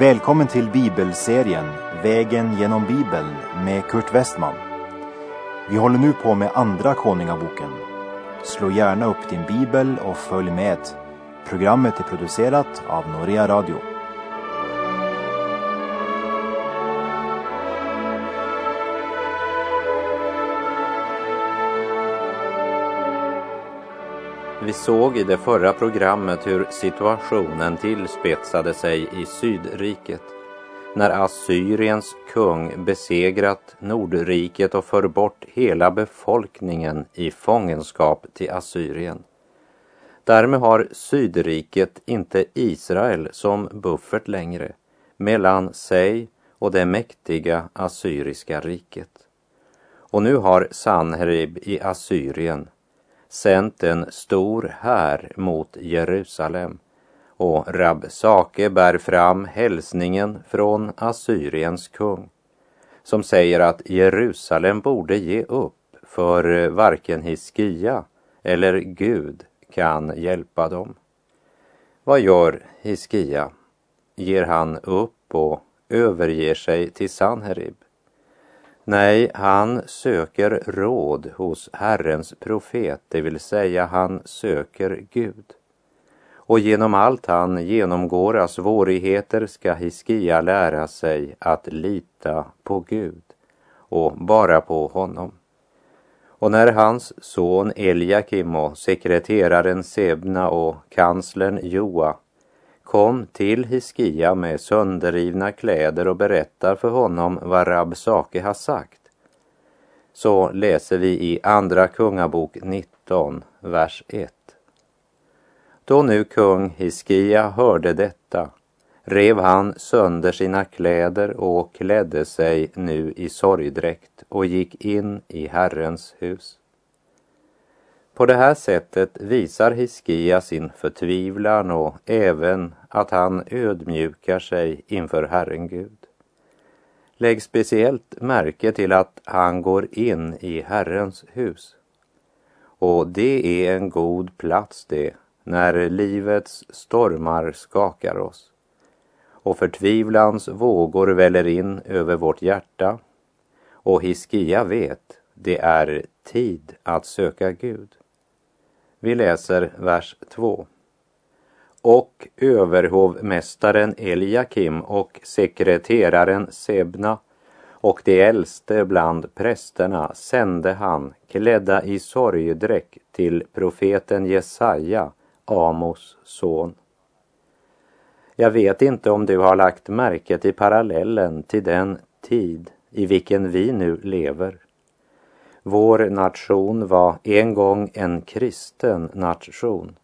Välkommen till bibelserien Vägen genom Bibeln med Kurt Westman. Vi håller nu på med Andra Konungaboken. Slå gärna upp din bibel och följ med. Programmet är producerat av Norea Radio. Vi såg i det förra programmet hur situationen tillspetsade sig i Sydriket när Assyriens kung besegrat Nordriket och för bort hela befolkningen i fångenskap till Assyrien. Därmed har Sydriket inte Israel som buffert längre mellan sig och det mäktiga assyriska riket. Och nu har Sanherib i Assyrien sänt en stor här mot Jerusalem och Rabsake bär fram hälsningen från Assyriens kung som säger att Jerusalem borde ge upp för varken Hiskia eller Gud kan hjälpa dem. Vad gör Hiskia? Ger han upp och överger sig till Sanherib? Nej, han söker råd hos Herrens profet, det vill säga han söker Gud. Och genom allt han genomgår av svårigheter ska Hiskia lära sig att lita på Gud och bara på honom. Och när hans son Eliakim och sekreteraren Sebna och kanslern Joa kom till Hiskia med sönderrivna kläder och berättar för honom vad Rabsake har sagt. Så läser vi i Andra Kungabok 19, vers 1. Då nu kung Hiskia hörde detta rev han sönder sina kläder och klädde sig nu i sorgdräkt och gick in i Herrens hus. På det här sättet visar Hiskia sin förtvivlan och även att han ödmjukar sig inför Herren Gud. Lägg speciellt märke till att han går in i Herrens hus. Och det är en god plats det, när livets stormar skakar oss och förtvivlans vågor väller in över vårt hjärta. Och Hiskia vet, det är tid att söka Gud. Vi läser vers 2. Och överhovmästaren Eliakim och sekreteraren Sebna och de äldste bland prästerna sände han klädda i sorgdräkt till profeten Jesaja, Amos son. Jag vet inte om du har lagt märke till parallellen till den tid i vilken vi nu lever. Vår nation var en gång en kristen nation.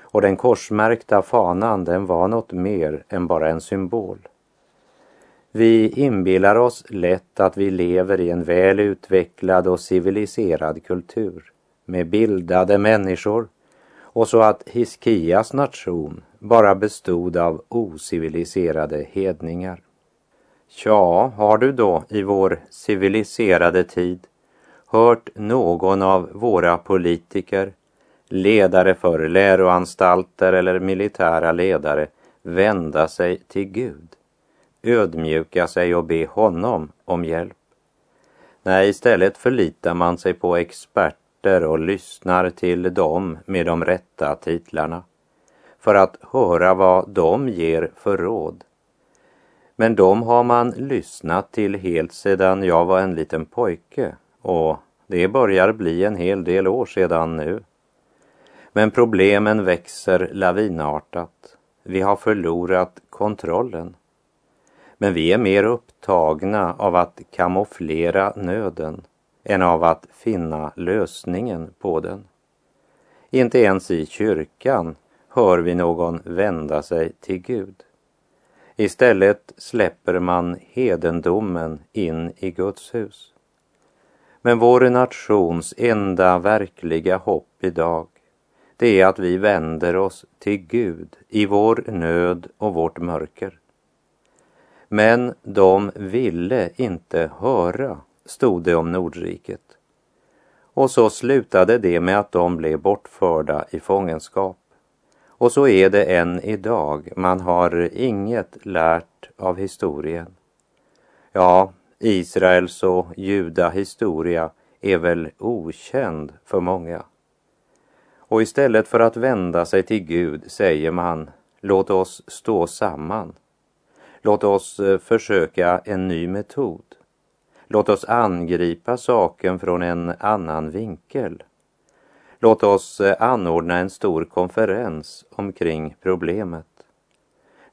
Och den korsmärkta fanan den var något mer än bara en symbol. Vi inbillar oss lätt att vi lever i en väl utvecklad och civiliserad kultur med bildade människor och så att Hiskias nation bara bestod av ociviliserade hedningar. Tja, har du då i vår civiliserade tid hört någon av våra politiker, ledare för läroanstalter eller militära ledare vända sig till Gud, ödmjuka sig och be honom om hjälp? Nej, istället förlitar man sig på experter och lyssnar till dem med de rätta titlarna för att höra vad de ger för råd. Men de har man lyssnat till helt sedan jag var en liten pojke och det börjar bli en hel del år sedan nu. Men problemen växer lavinartat. Vi har förlorat kontrollen. Men vi är mer upptagna av att kamouflera nöden än av att finna lösningen på den. Inte ens i kyrkan hör vi någon vända sig till Gud. Istället släpper man hedendomen in i Guds hus. Men vår nations enda verkliga hopp idag, det är att vi vänder oss till Gud i vår nöd och vårt mörker. Men de ville inte höra, stod det om Nordriket. Och så slutade det med att de blev bortförda i fångenskap Och så är det än idag. Man har inget lärt av historien. Ja, Israels och Juda historia är väl okänd för många. Och istället för att vända sig till Gud säger man, låt oss stå samman. Låt oss eh, försöka en ny metod. Låt oss angripa saken från en annan vinkel. Låt oss eh, anordna en stor konferens omkring problemet.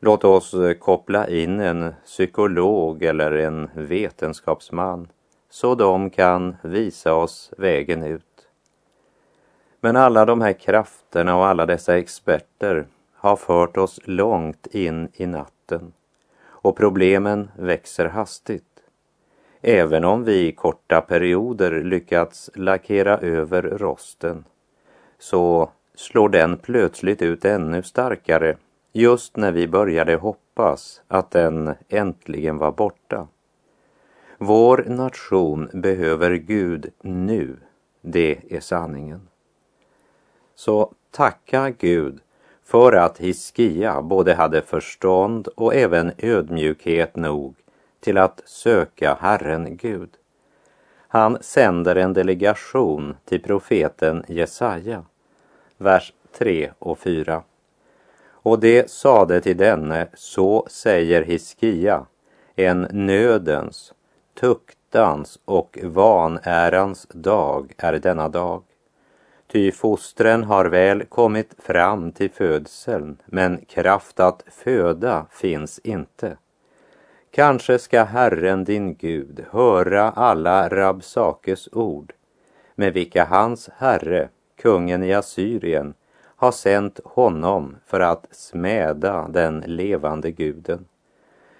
Låt oss eh, koppla in en psykolog eller en vetenskapsman så de kan visa oss vägen ut. Men alla de här krafterna och alla dessa experter har fört oss långt in i natten och problemen växer hastigt. Även om vi i korta perioder lyckats lackera över rosten så slår den plötsligt ut ännu starkare just när vi började hoppas att den äntligen var borta. Vår nation behöver Gud nu, det är sanningen. Så tacka Gud för att Hiskia både hade förstånd och även ödmjukhet nog till att söka Herren Gud. Han sänder en delegation till profeten Jesaja, vers 3 och 4. Och det sade till denne, så säger Hiskia, en nödens, tuktans och vanärans dag är denna dag. Ty fostren har väl kommit fram till födseln, men kraft att föda finns inte. Kanske ska Herren din Gud höra alla Rabsakes ord, med vilka hans herre, kungen i Assyrien, har sänt honom för att smäda den levande guden,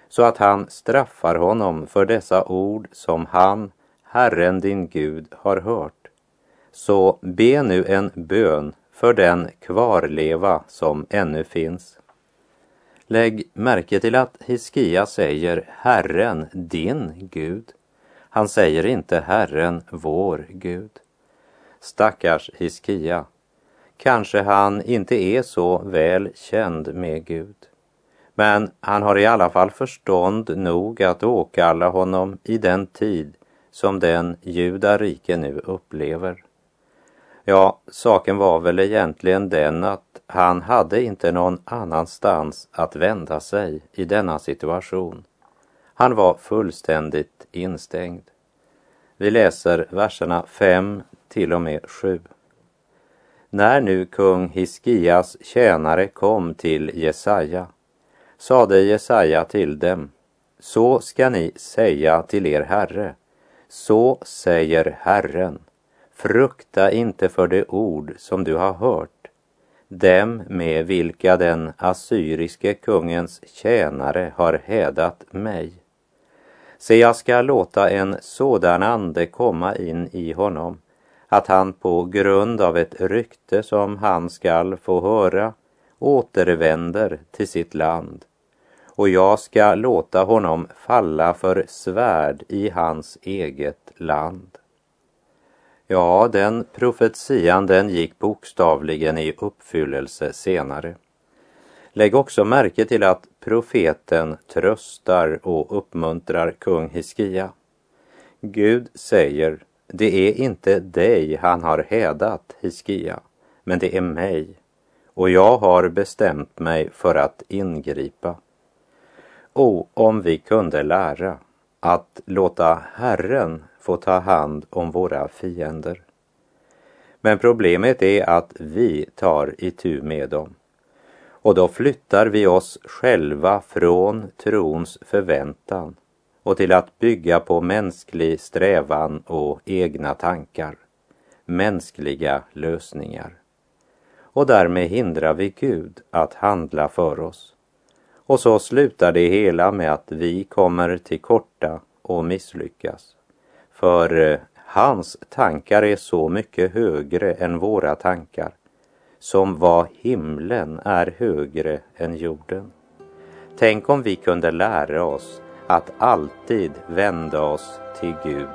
så att han straffar honom för dessa ord som han, Herren din Gud, har hört. Så be nu en bön för den kvarleva som ännu finns. Lägg märke till att Hiskia säger Herren, din Gud. Han säger inte Herren, vår Gud. Stackars Hiskia. Kanske han inte är så väl känd med Gud. Men han har i alla fall förstånd nog att åkalla honom i den tid som den judarike nu upplever. Ja, saken var väl egentligen den att han hade inte någon annanstans att vända sig i denna situation. Han var fullständigt instängd. Vi läser verserna 5 till och med 7. När nu kung Hiskias tjänare kom till Jesaja sade Jesaja till dem, så ska ni säga till er herre, så säger Herren, frukta inte för de ord som du har hört, dem med vilka den assyriske kungens tjänare har hädat mig. Se, jag ska låta en sådan ande komma in i honom att han på grund av ett rykte som han skall få höra återvänder till sitt land och jag ska låta honom falla för svärd i hans eget land. Ja, den profetian den gick bokstavligen i uppfyllelse senare. Lägg också märke till att profeten tröstar och uppmuntrar kung Hiskia. Gud säger det är inte dig han har hädat, Hiskia, men det är mig, och jag har bestämt mig för att ingripa. O, om vi kunde lära att låta Herren få ta hand om våra fiender. Men problemet är att vi tar itu med dem. Och då flyttar vi oss själva från trons förväntan och till att bygga på mänsklig strävan och egna tankar, mänskliga lösningar. Och därmed hindrar vi Gud att handla för oss. Och så slutar det hela med att vi kommer till korta och misslyckas. För eh, hans tankar är så mycket högre än våra tankar, som vad himlen är högre än jorden. Tänk om vi kunde lära oss att alltid vända oss till Gud.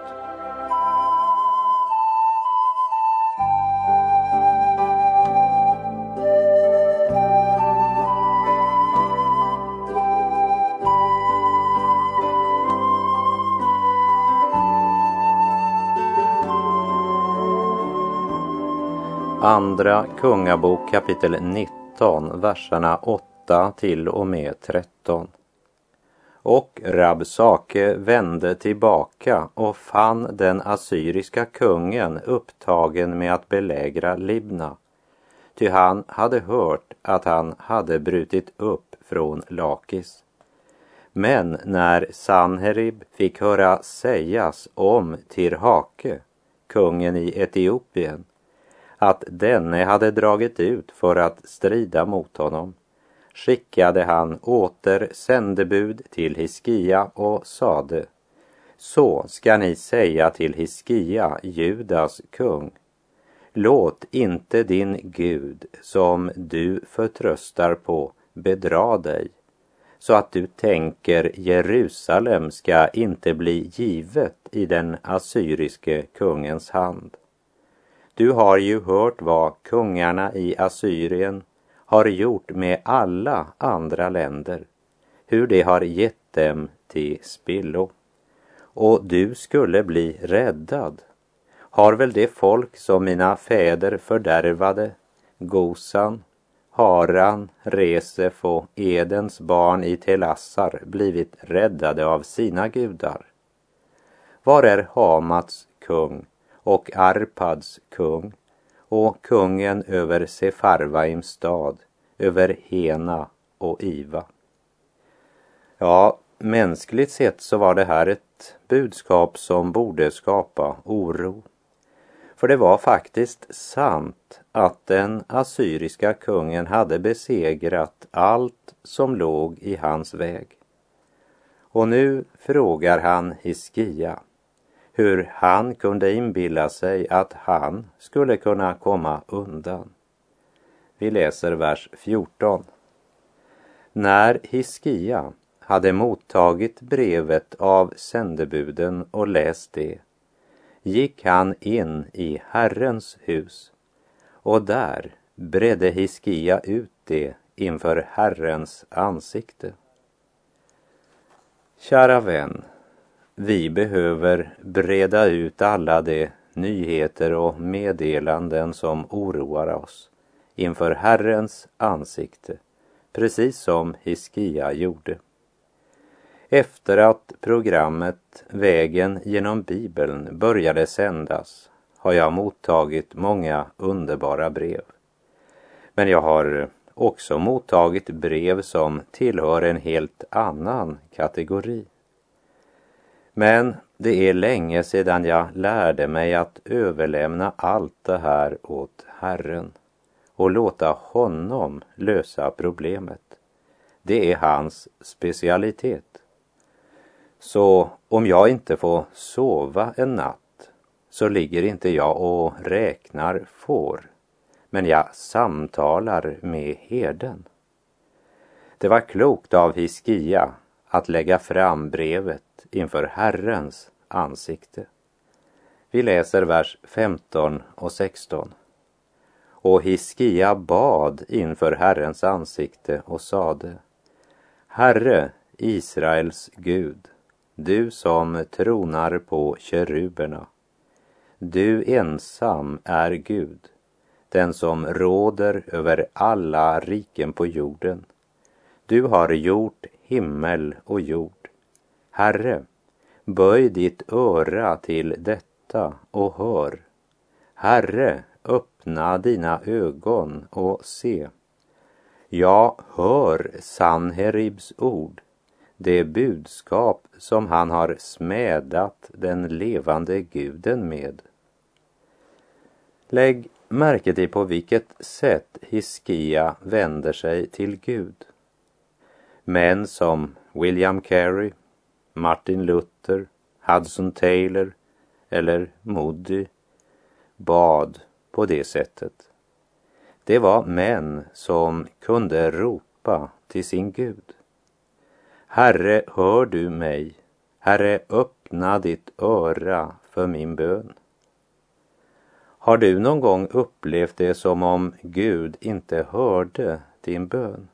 Andra Kungabok kapitel 19, verserna 8 till och med 13. Och Rabsake vände tillbaka och fann den assyriska kungen upptagen med att belägra Libna. Ty han hade hört att han hade brutit upp från Lakis. Men när Sanherib fick höra sägas om Tirhake, kungen i Etiopien, att denne hade dragit ut för att strida mot honom, skickade han åter sändebud till Hiskia och sade Så ska ni säga till Hiskia, Judas kung. Låt inte din Gud, som du förtröstar på, bedra dig så att du tänker Jerusalem ska inte bli givet i den assyriske kungens hand. Du har ju hört vad kungarna i Assyrien har gjort med alla andra länder, hur de har gett dem till spillo. Och du skulle bli räddad. Har väl det folk som mina fäder fördärvade, Gosan, Haran, Resef och Edens barn i Telassar blivit räddade av sina gudar? Var är Hamats kung och Arpads kung och kungen över Sefarvaims stad, över Hena och Iva? Ja, mänskligt sett så var det här ett budskap som borde skapa oro. För det var faktiskt sant att den assyriska kungen hade besegrat allt som låg i hans väg. Och nu frågar han Hiskia hur han kunde inbilla sig att han skulle kunna komma undan. Vi läser vers 14. När Hiskia hade mottagit brevet av sändebuden och läst det gick han in i Herrens hus och där bredde Hiskia ut det inför Herrens ansikte. Kära vän, vi behöver breda ut alla de nyheter och meddelanden som oroar oss inför Herrens ansikte, precis som Hiskia gjorde. Efter att programmet Vägen genom Bibeln började sändas har jag mottagit många underbara brev. Men jag har också mottagit brev som tillhör en helt annan kategori. Men det är länge sedan jag lärde mig att överlämna allt det här åt Herren och låta honom lösa problemet. Det är hans specialitet. Så om jag inte får sova en natt så ligger inte jag och räknar får, men jag samtalar med herden. Det var klokt av Hiskia att lägga fram brevet inför Herrens ansikte. Vi läser vers 15 och 16. Och Hiskia bad inför Herrens ansikte och sade Herre, Israels Gud, du som tronar på keruberna. Du ensam är Gud, den som råder över alla riken på jorden. Du har gjort himmel och jord. Herre, böj ditt öra till detta och hör. Herre, öppna dina ögon och se. Ja, hör Sanheribs ord det budskap som han har smädat den levande guden med. Lägg märke till på vilket sätt Hiskia vänder sig till Gud. Män som William Carey, Martin Luther, Hudson Taylor eller Moody bad på det sättet. Det var män som kunde ropa till sin Gud. Herre, hör du mig? Herre, öppna ditt öra för min bön. Har du någon gång upplevt det som om Gud inte hörde din bön?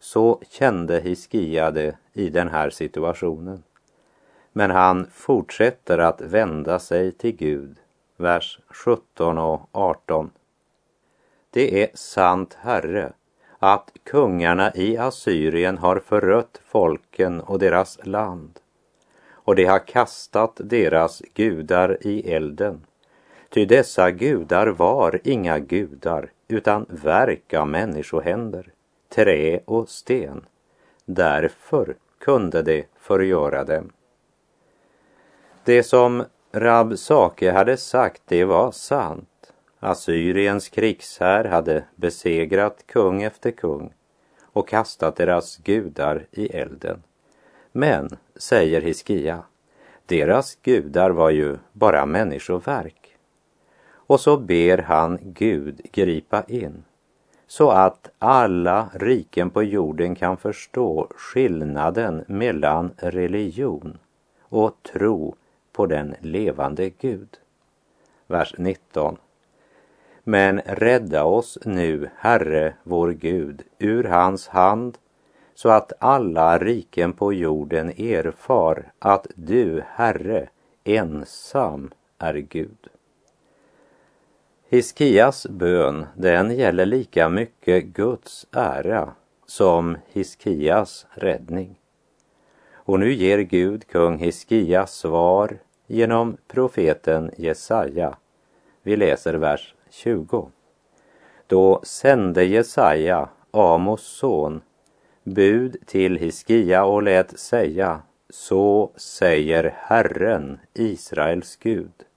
Så kände Hiskia det i den här situationen. Men han fortsätter att vända sig till Gud, vers 17 och 18. Det är sant, Herre, att kungarna i Assyrien har förött folken och deras land och de har kastat deras gudar i elden. Ty dessa gudar var inga gudar utan verk av människohänder, trä och sten. Därför kunde de förgöra dem. Det som Rab Sake hade sagt, det var sant. Assyriens krigshär hade besegrat kung efter kung och kastat deras gudar i elden. Men, säger Hiskia, deras gudar var ju bara människoverk. Och så ber han Gud gripa in så att alla riken på jorden kan förstå skillnaden mellan religion och tro på den levande Gud. Vers 19. Men rädda oss nu, Herre vår Gud, ur hans hand så att alla riken på jorden erfar att du, Herre, ensam är Gud. Hiskias bön, den gäller lika mycket Guds ära som Hiskias räddning. Och nu ger Gud kung Hiskia svar genom profeten Jesaja. Vi läser vers 20. Då sände Jesaja, Amos son, bud till Hiskia och lät säga, så säger Herren, Israels Gud.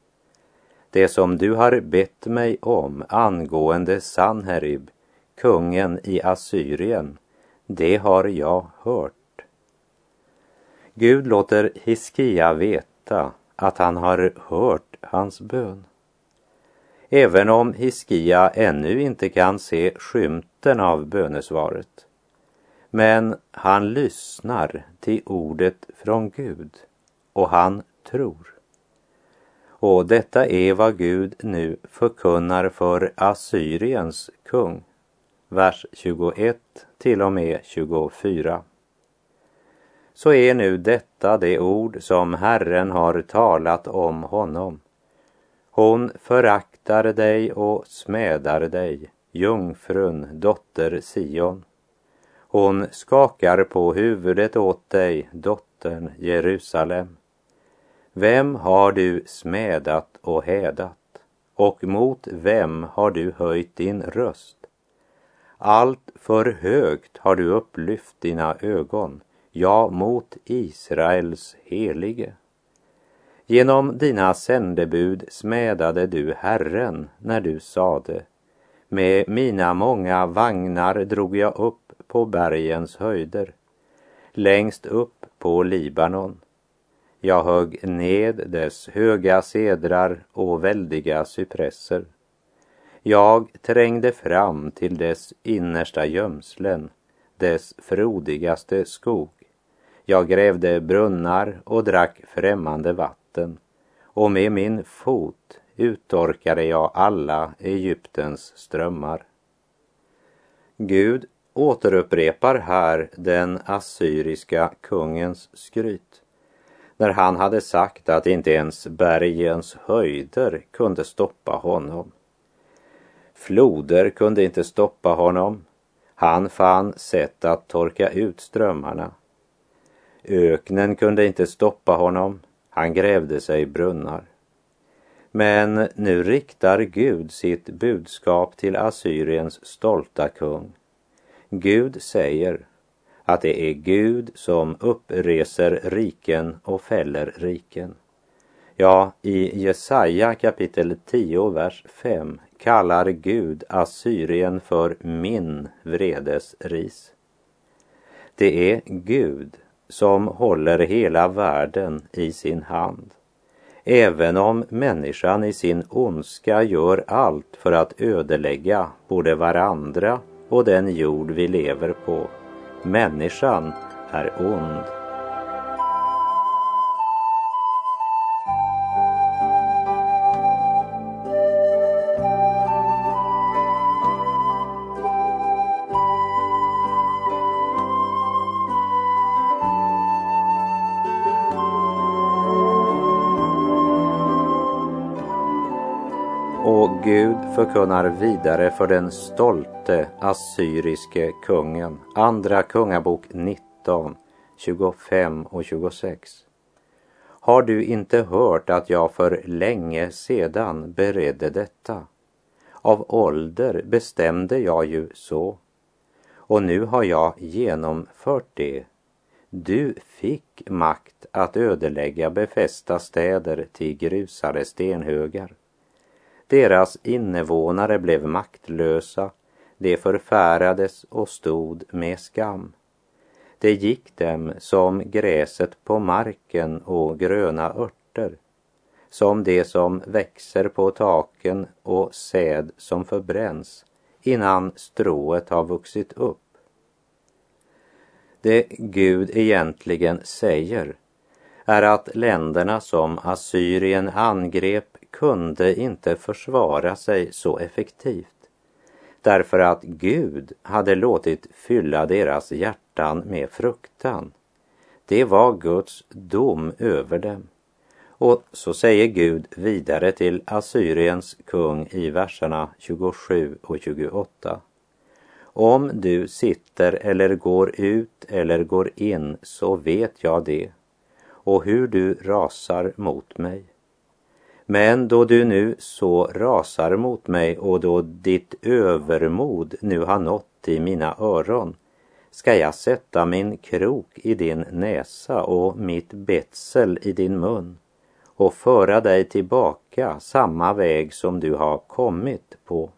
Det som du har bett mig om angående Sanherib, kungen i Assyrien, det har jag hört. Gud låter Hiskia veta att han har hört hans bön. Även om Hiskia ännu inte kan se skymten av bönesvaret. Men han lyssnar till ordet från Gud och han tror. Och detta är vad Gud nu förkunnar för Assyriens kung. Vers 21 till och med 24 så är nu detta det ord som Herren har talat om honom. Hon föraktar dig och smädar dig, jungfrun, dotter Sion. Hon skakar på huvudet åt dig, dottern Jerusalem. Vem har du smädat och hädat? Och mot vem har du höjt din röst? Allt för högt har du upplyft dina ögon ja, mot Israels helige. Genom dina sändebud smädade du Herren när du sade med mina många vagnar drog jag upp på bergens höjder, längst upp på Libanon. Jag högg ned dess höga sedrar och väldiga cypresser. Jag trängde fram till dess innersta gömslen, dess frodigaste skog. Jag grävde brunnar och drack främmande vatten och med min fot uttorkade jag alla Egyptens strömmar. Gud återupprepar här den assyriska kungens skryt när han hade sagt att inte ens bergens höjder kunde stoppa honom. Floder kunde inte stoppa honom. Han fann sätt att torka ut strömmarna. Öknen kunde inte stoppa honom. Han grävde sig brunnar. Men nu riktar Gud sitt budskap till Assyriens stolta kung. Gud säger att det är Gud som uppreser riken och fäller riken. Ja, i Jesaja kapitel 10, vers 5 kallar Gud Assyrien för min vredes ris. Det är Gud som håller hela världen i sin hand. Även om människan i sin ondska gör allt för att ödelägga både varandra och den jord vi lever på. Människan är ond. Förkunnar vidare för den stolte assyriske kungen. Andra Kungabok 19, 25 och 26. Har du inte hört att jag för länge sedan beredde detta? Av ålder bestämde jag ju så. Och nu har jag genomfört det. Du fick makt att ödelägga befästa städer till grusade stenhögar. Deras invånare blev maktlösa, de förfärades och stod med skam. Det gick dem som gräset på marken och gröna örter, som det som växer på taken och säd som förbränns innan strået har vuxit upp. Det Gud egentligen säger är att länderna som Assyrien angrep kunde inte försvara sig så effektivt därför att Gud hade låtit fylla deras hjärtan med fruktan. Det var Guds dom över dem. Och så säger Gud vidare till Assyriens kung i verserna 27 och 28. Om du sitter eller går ut eller går in så vet jag det och hur du rasar mot mig. Men då du nu så rasar mot mig och då ditt övermod nu har nått i mina öron ska jag sätta min krok i din näsa och mitt betsel i din mun och föra dig tillbaka samma väg som du har kommit på.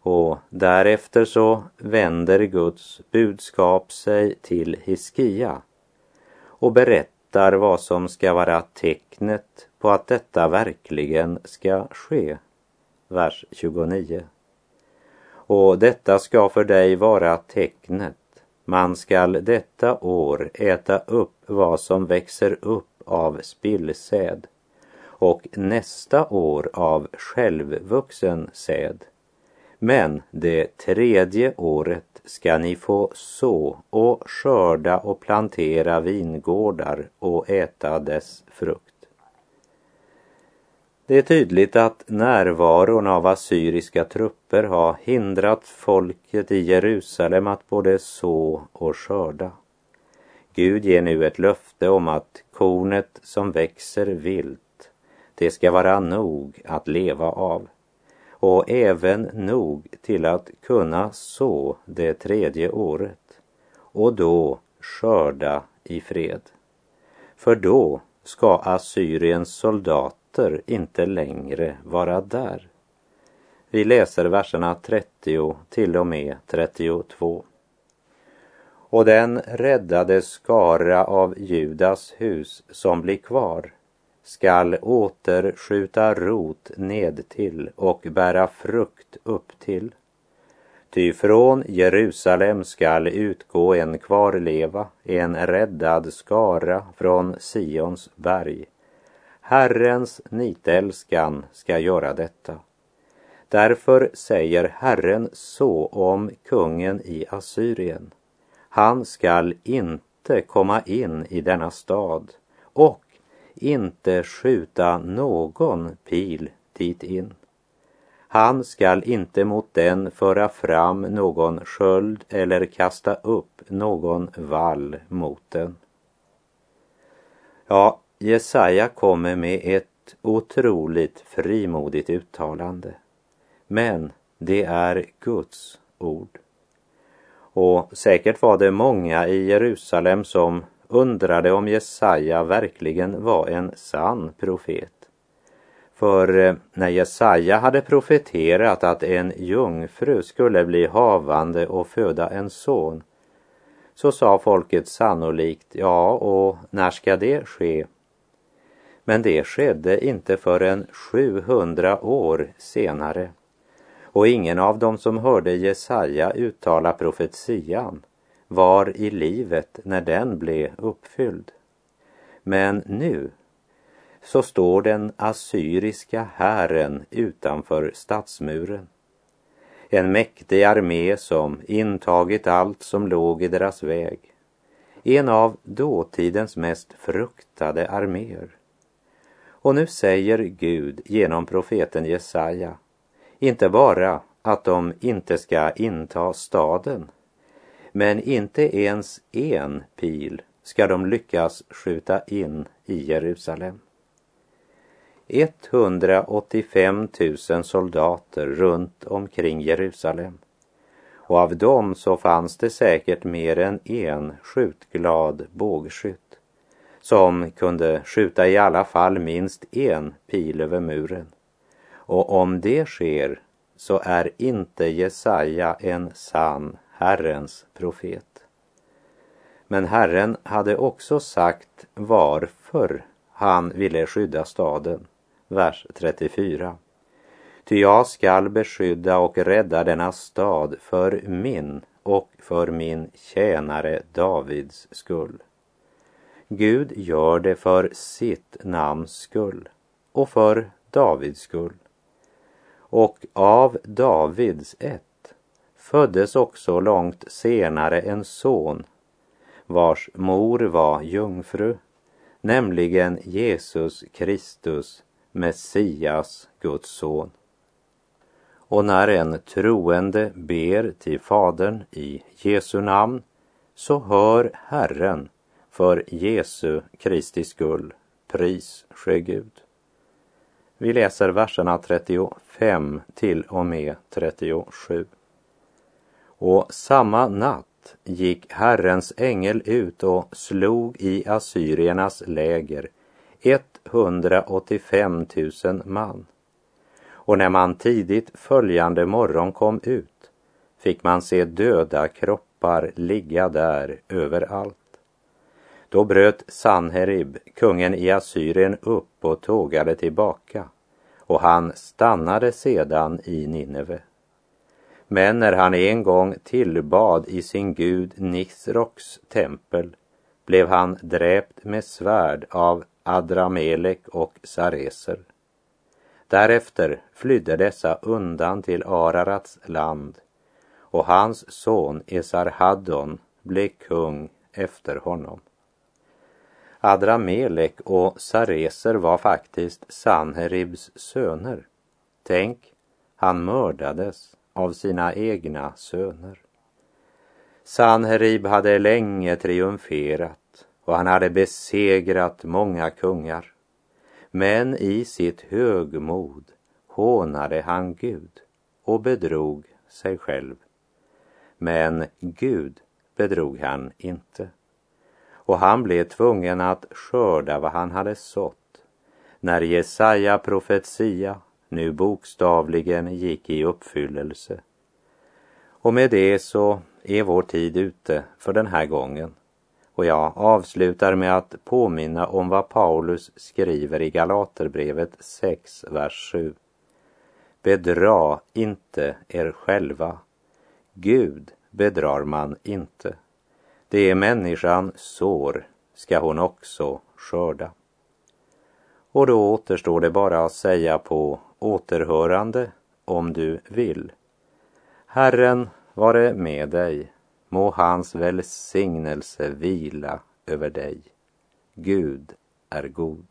Och därefter så vänder Guds budskap sig till Hiskia och berättar vad som ska vara tecknet på att detta verkligen ska ske. Vers 29. Och detta ska för dig vara tecknet. Man skall detta år äta upp vad som växer upp av spillsäd och nästa år av självvuxen säd. Men det tredje året ska ni få så och skörda och plantera vingårdar och äta dess frukt. Det är tydligt att närvaron av assyriska trupper har hindrat folket i Jerusalem att både så och skörda. Gud ger nu ett löfte om att kornet som växer vilt, det ska vara nog att leva av och även nog till att kunna så det tredje året och då skörda i fred. För då ska Assyriens soldater inte längre vara där. Vi läser verserna 30 till och med 32. Och den räddade skara av Judas hus som blir kvar skall åter skjuta rot ned till och bära frukt upp till. Ty från Jerusalem skall utgå en kvarleva, en räddad skara från Sions berg. Herrens nitälskan ska göra detta. Därför säger Herren så om kungen i Assyrien. Han skall inte komma in i denna stad och inte skjuta någon pil dit in. Han skall inte mot den föra fram någon sköld eller kasta upp någon vall mot den. Ja, Jesaja kommer med ett otroligt frimodigt uttalande. Men det är Guds ord. Och säkert var det många i Jerusalem som undrade om Jesaja verkligen var en sann profet. För eh, när Jesaja hade profeterat att en jungfru skulle bli havande och föda en son så sa folket sannolikt ja, och när ska det ske? Men det skedde inte förrän 700 år senare och ingen av dem som hörde Jesaja uttala profetian var i livet när den blev uppfylld. Men nu så står den assyriska hären utanför stadsmuren. En mäktig armé som intagit allt som låg i deras väg. En av dåtidens mest fruktade arméer. Och nu säger Gud genom profeten Jesaja inte bara att de inte ska inta staden, men inte ens en pil ska de lyckas skjuta in i Jerusalem. 185 000 soldater runt omkring Jerusalem. Och av dem så fanns det säkert mer än en skjutglad bågskytt som kunde skjuta i alla fall minst en pil över muren. Och om det sker så är inte Jesaja en sann Herrens profet. Men Herren hade också sagt varför han ville skydda staden. Vers 34. Ty jag skall beskydda och rädda denna stad för min och för min tjänare Davids skull. Gud gör det för sitt namns skull och för Davids skull. Och av Davids ett föddes också långt senare en son vars mor var jungfru, nämligen Jesus Kristus, Messias, Guds son. Och när en troende ber till Fadern i Jesu namn så hör Herren för Jesu Kristi skull. Pris ske Gud. Vi läser verserna 35 till och med 37. Och samma natt gick Herrens ängel ut och slog i assyriernas läger 185 000 man. Och när man tidigt följande morgon kom ut fick man se döda kroppar ligga där överallt. Då bröt Sanherib, kungen i Assyrien, upp och tågade tillbaka och han stannade sedan i Nineve. Men när han en gång tillbad i sin gud Nisroks tempel blev han dräpt med svärd av Adramelek och Sareser. Därefter flydde dessa undan till Ararats land och hans son Esarhaddon blev kung efter honom. Adramelek och Sareser var faktiskt Sanheribs söner. Tänk, han mördades av sina egna söner. Sanherib hade länge triumferat och han hade besegrat många kungar. Men i sitt högmod hånade han Gud och bedrog sig själv. Men Gud bedrog han inte och han blev tvungen att skörda vad han hade sått när Jesaja profetia nu bokstavligen gick i uppfyllelse. Och med det så är vår tid ute för den här gången. Och jag avslutar med att påminna om vad Paulus skriver i Galaterbrevet 6, vers 7. Bedra inte er själva. Gud bedrar man inte. Det är människan sår ska hon också skörda. Och då återstår det bara att säga på återhörande om du vill. Herren vare med dig, må hans välsignelse vila över dig. Gud är god.